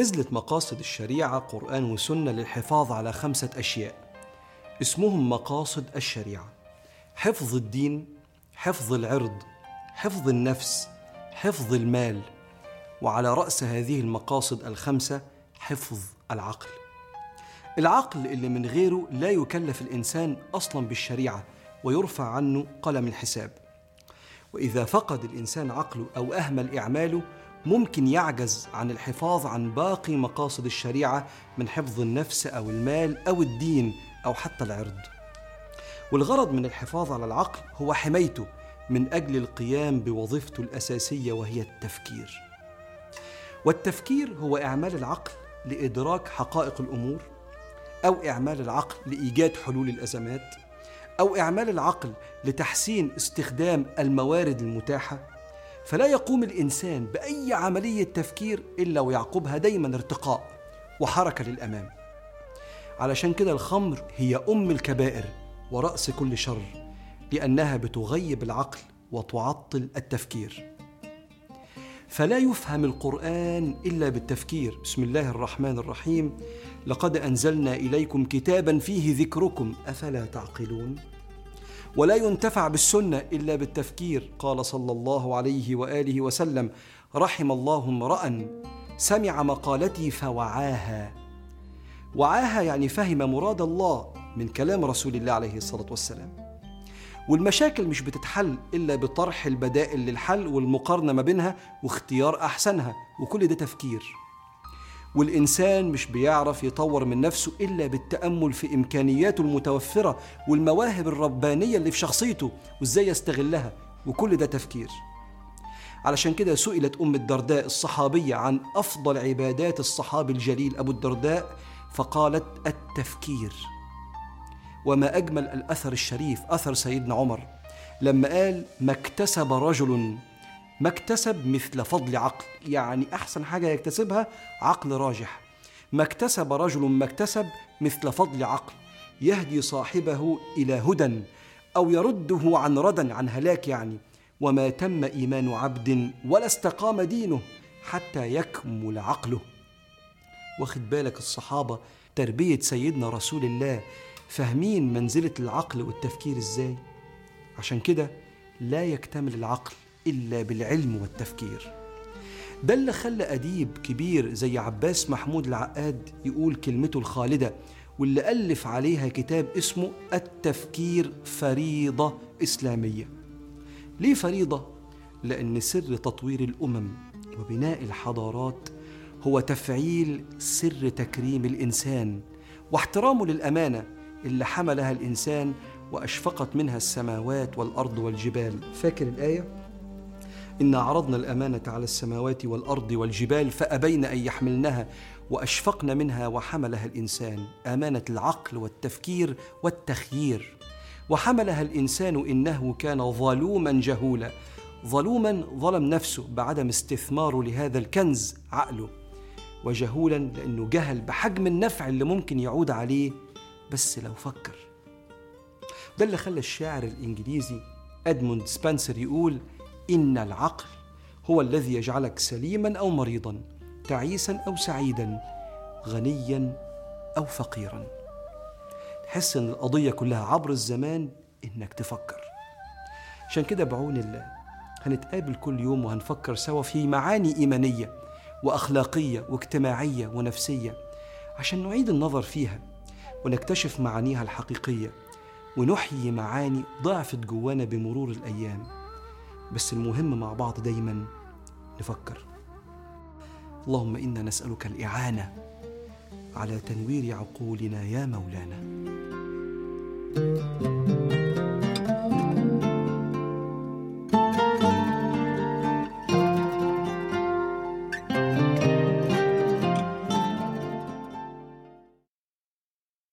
نزلت مقاصد الشريعة قرآن وسنة للحفاظ على خمسة أشياء. اسمهم مقاصد الشريعة. حفظ الدين حفظ العرض حفظ النفس حفظ المال. وعلى رأس هذه المقاصد الخمسة حفظ العقل. العقل اللي من غيره لا يكلف الإنسان أصلا بالشريعة ويرفع عنه قلم الحساب. وإذا فقد الإنسان عقله أو أهمل إعماله ممكن يعجز عن الحفاظ عن باقي مقاصد الشريعة من حفظ النفس أو المال أو الدين أو حتى العرض. والغرض من الحفاظ على العقل هو حمايته من أجل القيام بوظيفته الأساسية وهي التفكير. والتفكير هو إعمال العقل لإدراك حقائق الأمور أو إعمال العقل لإيجاد حلول الأزمات أو إعمال العقل لتحسين استخدام الموارد المتاحة فلا يقوم الإنسان بأي عملية تفكير إلا ويعقبها دايما ارتقاء وحركة للأمام. علشان كده الخمر هي أم الكبائر ورأس كل شر لأنها بتغيب العقل وتعطل التفكير. فلا يفهم القرآن إلا بالتفكير. بسم الله الرحمن الرحيم. لقد أنزلنا إليكم كتابا فيه ذكركم. أفلا تعقلون؟ ولا ينتفع بالسنة إلا بالتفكير قال صلى الله عليه وآله وسلم رحم الله امرأ سمع مقالتي فوعاها. وعاها يعني فهم مراد الله من كلام رسول الله عليه الصلاة والسلام. والمشاكل مش بتتحل إلا بطرح البدائل للحل والمقارنة ما بينها واختيار أحسنها وكل ده تفكير. والإنسان مش بيعرف يطور من نفسه إلا بالتأمل في إمكانياته المتوفرة والمواهب الربانية اللي في شخصيته وإزاي يستغلها وكل ده تفكير. علشان كده سئلت أم الدرداء الصحابية عن أفضل عبادات الصحابي الجليل أبو الدرداء فقالت التفكير. وما أجمل الأثر الشريف أثر سيدنا عمر لما قال ما اكتسب رجل ما اكتسب مثل فضل عقل. يعني أحسن حاجة يكتسبها عقل راجح. ما اكتسب رجل ما اكتسب مثل فضل عقل. يهدي صاحبه إلى هدى أو يرده عن ردى عن هلاك يعني. وما تم إيمان عبد ولا استقام دينه حتى يكمل عقله. واخد بالك الصحابة تربية سيدنا رسول الله فاهمين منزلة العقل والتفكير إزاي؟ عشان كده لا يكتمل العقل. إلا بالعلم والتفكير ده اللي خلى أديب كبير زي عباس محمود العقاد يقول كلمته الخالدة واللي ألف عليها كتاب اسمه التفكير فريضة إسلامية ليه فريضة؟ لأن سر تطوير الأمم وبناء الحضارات هو تفعيل سر تكريم الإنسان واحترامه للأمانة اللي حملها الإنسان وأشفقت منها السماوات والأرض والجبال فاكر الآية؟ إنا عرضنا الأمانة على السماوات والأرض والجبال فأبين أن يحملنها وأشفقن منها وحملها الإنسان. أمانة العقل والتفكير والتخيير. وحملها الإنسان إنه كان ظلوما جهولا. ظلوما ظلم نفسه بعدم استثماره لهذا الكنز عقله. وجهولا لأنه جهل بحجم النفع اللي ممكن يعود عليه. بس لو فكر. ده اللي خلى الشاعر الإنجليزي أدموند سبنسر يقول إن العقل هو الذي يجعلك سليما أو مريضا تعيسا أو سعيدا غنيا أو فقيرا. تحس إن القضية كلها عبر الزمان إنك تفكر. عشان كده بعون الله هنتقابل كل يوم وهنفكر سوا في معاني إيمانية وأخلاقية واجتماعية ونفسية عشان نعيد النظر فيها ونكتشف معانيها الحقيقية ونحيي معاني ضعفت جوانا بمرور الأيام. بس المهم مع بعض دايما نفكر. اللهم إنا نسألك الإعانة على تنوير عقولنا يا مولانا.